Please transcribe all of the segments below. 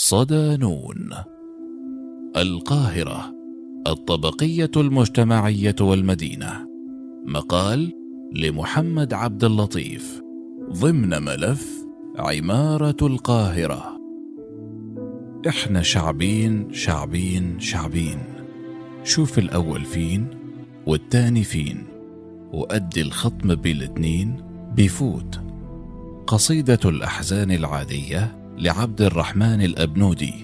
صدانون. القاهرة الطبقية المجتمعية والمدينة. مقال لمحمد عبد اللطيف. ضمن ملف عمارة القاهرة. إحنا شعبين شعبين شعبين. شوف الأول فين والتاني فين. وأدي الخطم بالاتنين بيفوت قصيدة الأحزان العادية لعبد الرحمن الأبنودي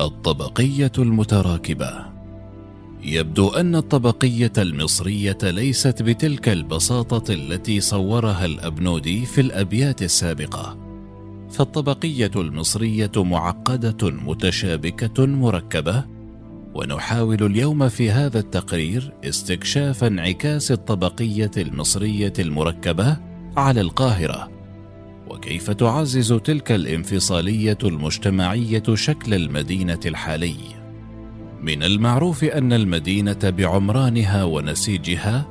الطبقية المتراكبة. يبدو أن الطبقية المصرية ليست بتلك البساطة التي صورها الأبنودي في الأبيات السابقة فالطبقية المصرية معقدة متشابكة مركبة ونحاول اليوم في هذا التقرير استكشاف انعكاس الطبقية المصرية المركبة على القاهرة. وكيف تعزز تلك الانفصالية المجتمعية شكل المدينة الحالي؟ من المعروف أن المدينة بعمرانها ونسيجها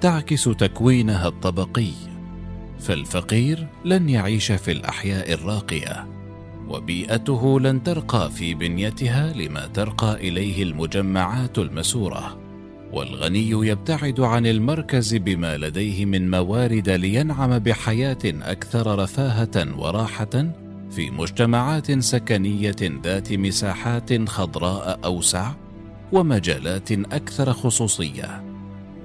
تعكس تكوينها الطبقي فالفقير لن يعيش في الأحياء الراقية وبيئته لن ترقى في بنيتها لما ترقى إليه المجمعات المسورة. والغني يبتعد عن المركز بما لديه من موارد لينعم بحياة أكثر رفاهة وراحة في مجتمعات سكنية ذات مساحات خضراء أوسع ومجالات أكثر خصوصية.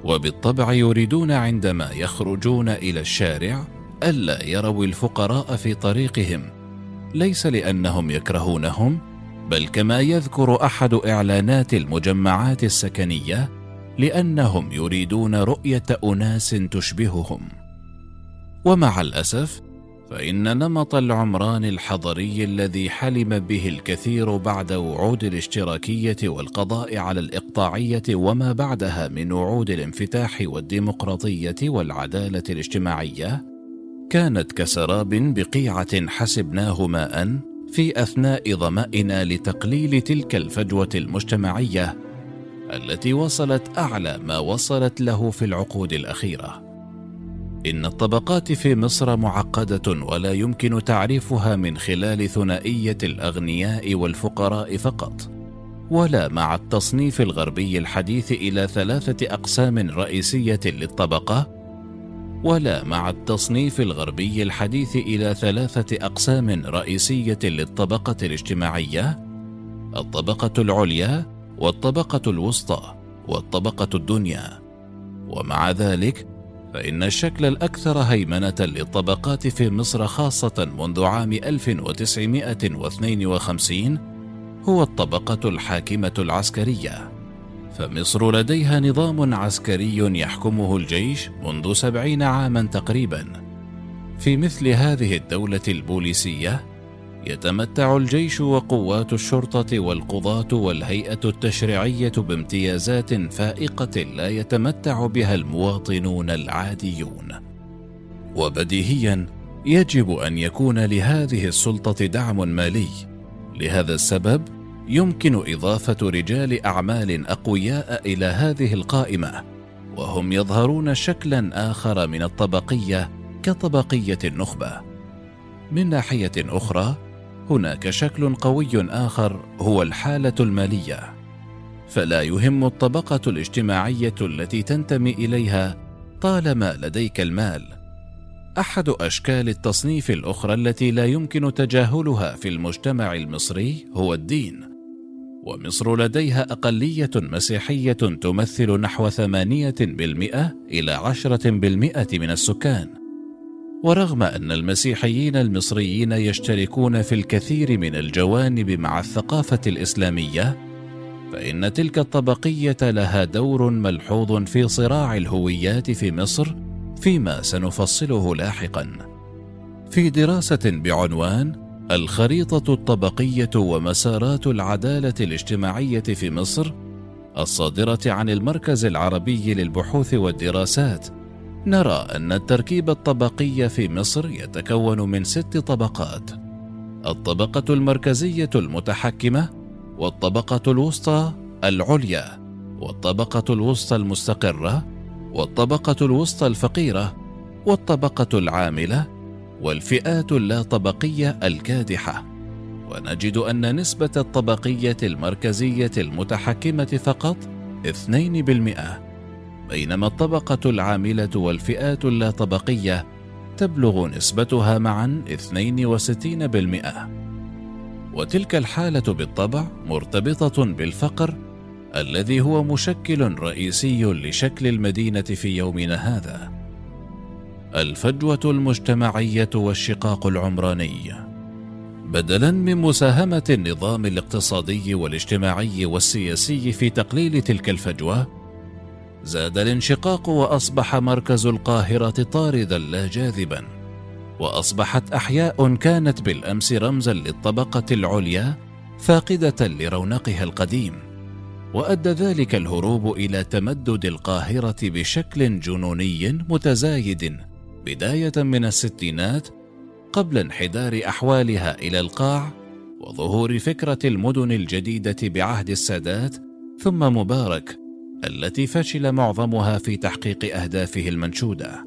وبالطبع يريدون عندما يخرجون إلى الشارع ألا يروا الفقراء في طريقهم. ليس لأنهم يكرهونهم بل كما يذكر أحد إعلانات المجمعات السكنية لأنهم يريدون رؤية أناس تشبههم. ومع الأسف فإن نمط العمران الحضري الذي حلم به الكثير بعد وعود الاشتراكية والقضاء على الإقطاعية وما بعدها من وعود الانفتاح والديمقراطية والعدالة الاجتماعية كانت كسراب بقيعة حسبناه ماء في أثناء ظمائنا لتقليل تلك الفجوة المجتمعية التي وصلت أعلى ما وصلت له في العقود الأخيرة. إن الطبقات في مصر معقدة ولا يمكن تعريفها من خلال ثنائية الأغنياء والفقراء فقط ولا مع التصنيف الغربي الحديث إلى ثلاثة أقسام رئيسية للطبقة ولا مع التصنيف الغربي الحديث إلى ثلاثة أقسام رئيسية للطبقة الاجتماعية الطبقة العليا والطبقة الوسطى والطبقة الدنيا. ومع ذلك فإن الشكل الأكثر هيمنة للطبقات في مصر خاصة منذ عام 1952 هو الطبقة الحاكمة العسكرية. فمصر لديها نظام عسكري يحكمه الجيش منذ سبعين عاما تقريبا. في مثل هذه الدولة البوليسية يتمتع الجيش وقوات الشرطة والقضاة والهيئة التشريعية بامتيازات فائقة لا يتمتع بها المواطنون العاديون. وبديهيا يجب أن يكون لهذه السلطة دعم مالي. لهذا السبب يمكن إضافة رجال أعمال أقوياء إلى هذه القائمة وهم يظهرون شكلا آخر من الطبقية كطبقية النخبة. من ناحية أخرى هناك شكل قوي آخر هو الحالة المالية فلا يهم الطبقة الاجتماعية التي تنتمي إليها طالما لديك المال. أحد أشكال التصنيف الأخرى التي لا يمكن تجاهلها في المجتمع المصري هو الدين ومصر لديها أقلية مسيحية تمثل نحو ثمانية بالمئة إلى عشرة بالمئة من السكان. ورغم أن المسيحيين المصريين يشتركون في الكثير من الجوانب مع الثقافة الإسلامية فإن تلك الطبقية لها دور ملحوظ في صراع الهويات في مصر فيما سنفصله لاحقا. في دراسة بعنوان الخريطة الطبقية ومسارات العدالة الاجتماعية في مصر الصادرة عن المركز العربي للبحوث والدراسات نرى أن التركيب الطبقي في مصر يتكون من ست طبقات. الطبقة المركزية المتحكمة والطبقة الوسطى العليا والطبقة الوسطى المستقرة والطبقة الوسطى الفقيرة والطبقة العاملة والفئات اللا طبقية الكادحة. ونجد أن نسبة الطبقية المركزية المتحكمة فقط 2% بينما الطبقة العاملة والفئات اللا طبقية تبلغ نسبتها معا 62% وتلك الحالة بالطبع مرتبطة بالفقر الذي هو مشكل رئيسي لشكل المدينة في يومنا هذا. الفجوة المجتمعية والشقاق العمراني. بدلا من مساهمة النظام الاقتصادي والاجتماعي والسياسي في تقليل تلك الفجوة زاد الانشقاق وأصبح مركز القاهرة طاردا لا جاذبا. وأصبحت أحياء كانت بالأمس رمزا للطبقة العليا فاقدة لرونقها القديم. وأدى ذلك الهروب إلى تمدد القاهرة بشكل جنوني متزايد. بداية من الستينات قبل انحدار أحوالها إلى القاع وظهور فكرة المدن الجديدة بعهد السادات ثم مبارك التي فشل معظمها في تحقيق أهدافه المنشودة.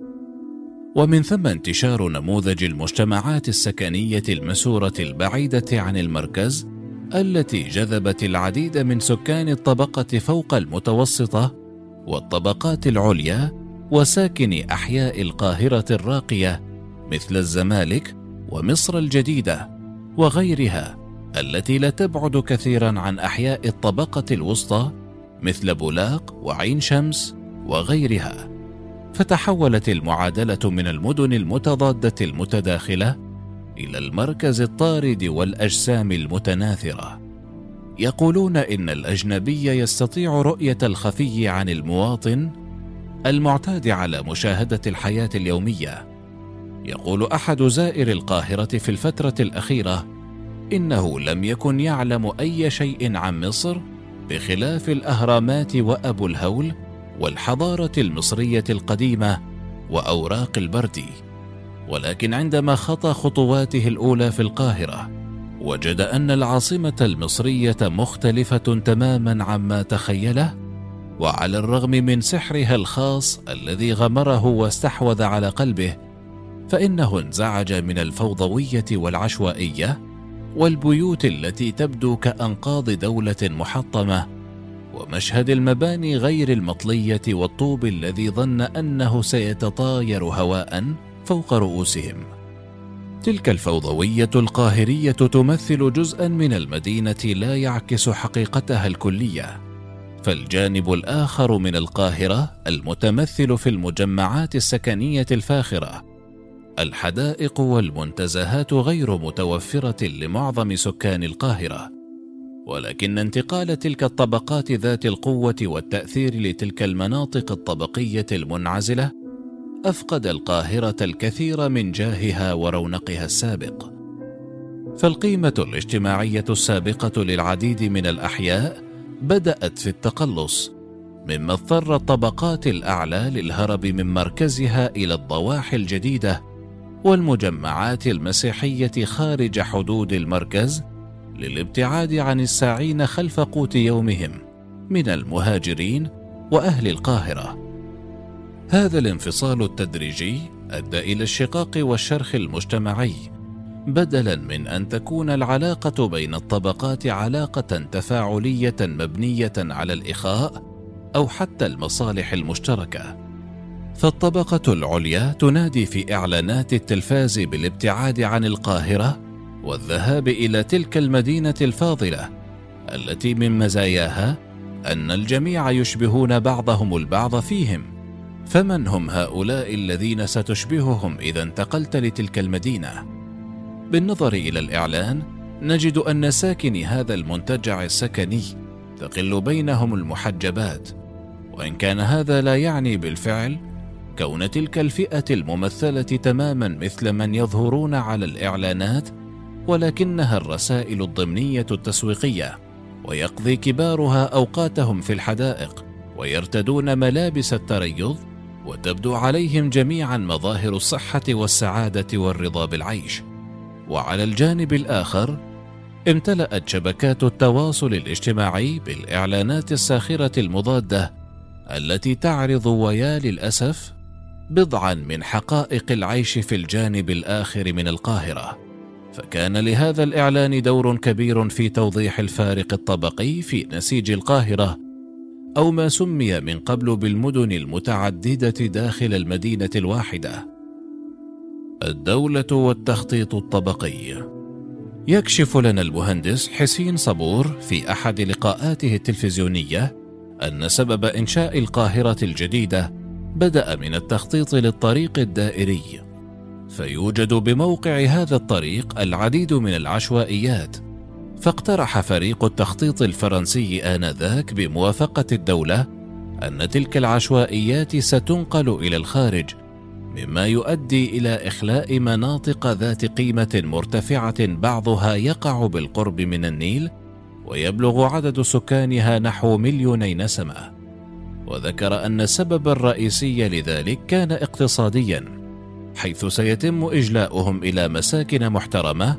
ومن ثم انتشار نموذج المجتمعات السكنية المسورة البعيدة عن المركز التي جذبت العديد من سكان الطبقة فوق المتوسطة والطبقات العليا وساكني أحياء القاهرة الراقية مثل الزمالك ومصر الجديدة وغيرها التي لا تبعد كثيرا عن أحياء الطبقة الوسطى مثل بولاق وعين شمس وغيرها. فتحولت المعادلة من المدن المتضادة المتداخلة إلى المركز الطارد والأجسام المتناثرة. يقولون إن الأجنبي يستطيع رؤية الخفي عن المواطن المعتاد على مشاهدة الحياة اليومية. يقول أحد زائر القاهرة في الفترة الأخيرة إنه لم يكن يعلم أي شيء عن مصر بخلاف الأهرامات وأبو الهول والحضارة المصرية القديمة وأوراق البردي ولكن عندما خطى خطواته الأولى في القاهرة وجد أن العاصمة المصرية مختلفة تماما عما تخيله وعلى الرغم من سحرها الخاص الذي غمره واستحوذ على قلبه فإنه انزعج من الفوضوية والعشوائية والبيوت التي تبدو كأنقاض دولة محطمة ومشهد المباني غير المطلية والطوب الذي ظن أنه سيتطاير هواء فوق رؤوسهم. تلك الفوضوية القاهرية تمثل جزءا من المدينة لا يعكس حقيقتها الكلية. فالجانب الآخر من القاهرة المتمثل في المجمعات السكنية الفاخرة الحدائق والمنتزهات غير متوفرة لمعظم سكان القاهرة ولكن انتقال تلك الطبقات ذات القوة والتأثير لتلك المناطق الطبقية المنعزلة أفقد القاهرة الكثير من جاهها ورونقها السابق. فالقيمة الاجتماعية السابقة للعديد من الأحياء بدأت في التقلص مما اضطر الطبقات الأعلى للهرب من مركزها إلى الضواحي الجديدة والمجمعات المسيحية خارج حدود المركز للابتعاد عن الساعين خلف قوت يومهم من المهاجرين وأهل القاهرة. هذا الانفصال التدريجي أدى إلى الشقاق والشرخ المجتمعي بدلا من أن تكون العلاقة بين الطبقات علاقة تفاعلية مبنية على الإخاء أو حتى المصالح المشتركة. فالطبقة العليا تنادي في إعلانات التلفاز بالابتعاد عن القاهرة والذهاب إلى تلك المدينة الفاضلة التي من مزاياها أن الجميع يشبهون بعضهم البعض فيهم فمن هم هؤلاء الذين ستشبههم إذا انتقلت لتلك المدينة؟ بالنظر إلى الإعلان نجد أن ساكني هذا المنتجع السكني تقل بينهم المحجبات وإن كان هذا لا يعني بالفعل كون تلك الفئة الممثلة تماما مثل من يظهرون على الإعلانات ولكنها الرسائل الضمنية التسويقية ويقضي كبارها أوقاتهم في الحدائق ويرتدون ملابس التريض وتبدو عليهم جميعا مظاهر الصحة والسعادة والرضا بالعيش. وعلى الجانب الآخر امتلأت شبكات التواصل الاجتماعي بالإعلانات الساخرة المضادة التي تعرض ويا للأسف بضعا من حقائق العيش في الجانب الآخر من القاهرة فكان لهذا الإعلان دور كبير في توضيح الفارق الطبقي في نسيج القاهرة أو ما سمي من قبل بالمدن المتعددة داخل المدينة الواحدة. الدولة والتخطيط الطبقي يكشف لنا المهندس حسين صبور في أحد لقاءاته التلفزيونية أن سبب إنشاء القاهرة الجديدة بدأ من التخطيط للطريق الدائري. فيوجد بموقع هذا الطريق العديد من العشوائيات. فاقترح فريق التخطيط الفرنسي آنذاك بموافقة الدولة أن تلك العشوائيات ستنقل إلى الخارج مما يؤدي إلى إخلاء مناطق ذات قيمة مرتفعة بعضها يقع بالقرب من النيل ويبلغ عدد سكانها نحو مليوني نسمة. وذكر أن السبب الرئيسي لذلك كان اقتصاديا حيث سيتم إجلاؤهم إلى مساكن محترمة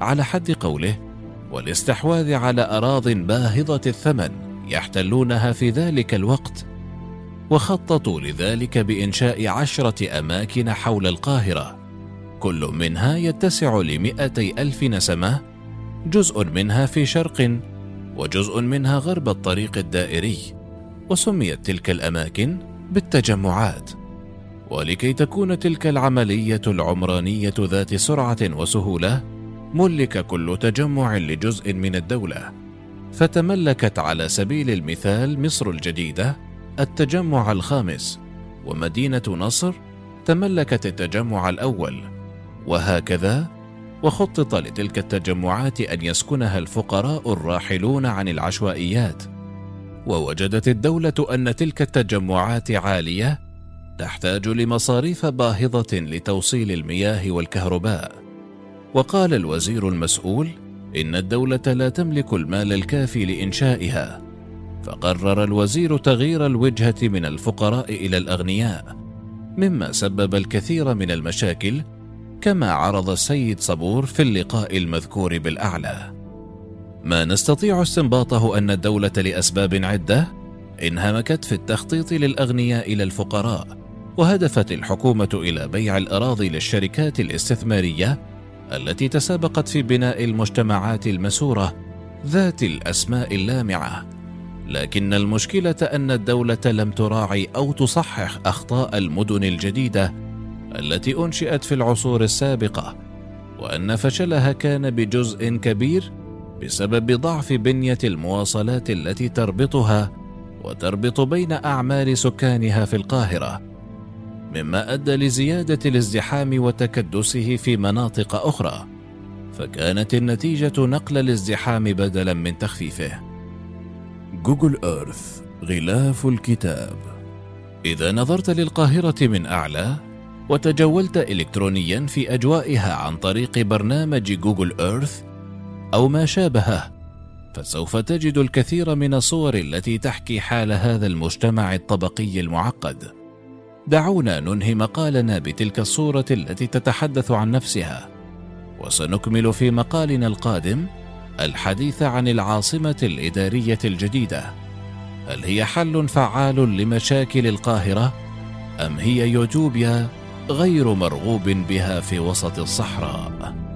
على حد قوله والاستحواذ على أراض باهظة الثمن يحتلونها في ذلك الوقت وخططوا لذلك بإنشاء عشرة أماكن حول القاهرة كل منها يتسع لمئتي ألف نسمة جزء منها في شرق وجزء منها غرب الطريق الدائري. وسميت تلك الأماكن بالتجمعات ولكي تكون تلك العملية العمرانية ذات سرعة وسهولة ملك كل تجمع لجزء من الدولة. فتملكت على سبيل المثال مصر الجديدة التجمع الخامس ومدينة نصر تملكت التجمع الأول. وهكذا وخطط لتلك التجمعات أن يسكنها الفقراء الراحلون عن العشوائيات. ووجدت الدولة أن تلك التجمعات عالية تحتاج لمصاريف باهظة لتوصيل المياه والكهرباء. وقال الوزير المسؤول إن الدولة لا تملك المال الكافي لإنشائها. فقرر الوزير تغيير الوجهة من الفقراء إلى الأغنياء مما سبب الكثير من المشاكل كما عرض السيد صبور في اللقاء المذكور بالأعلى. ما نستطيع استنباطه أن الدولة لأسباب عدة انهمكت في التخطيط للأغنياء إلى الفقراء وهدفت الحكومة إلى بيع الأراضي للشركات الاستثمارية التي تسابقت في بناء المجتمعات المسورة ذات الأسماء اللامعة. لكن المشكلة أن الدولة لم تراعي أو تصحح أخطاء المدن الجديدة التي أنشئت في العصور السابقة وأن فشلها كان بجزء كبير بسبب ضعف بنية المواصلات التي تربطها وتربط بين أعمال سكانها في القاهرة مما أدى لزيادة الازدحام وتكدسه في مناطق أخرى فكانت النتيجة نقل الازدحام بدلا من تخفيفه. جوجل ايرث غلاف الكتاب. إذا نظرت للقاهرة من أعلى وتجولت الكترونيا في أجوائها عن طريق برنامج جوجل ايرث أو ما شابهه فسوف تجد الكثير من الصور التي تحكي حال هذا المجتمع الطبقي المعقد. دعونا ننهي مقالنا بتلك الصورة التي تتحدث عن نفسها. وسنكمل في مقالنا القادم الحديث عن العاصمة الإدارية الجديدة. هل هي حل فعال لمشاكل القاهرة؟ أم هي يوتوبيا غير مرغوب بها في وسط الصحراء؟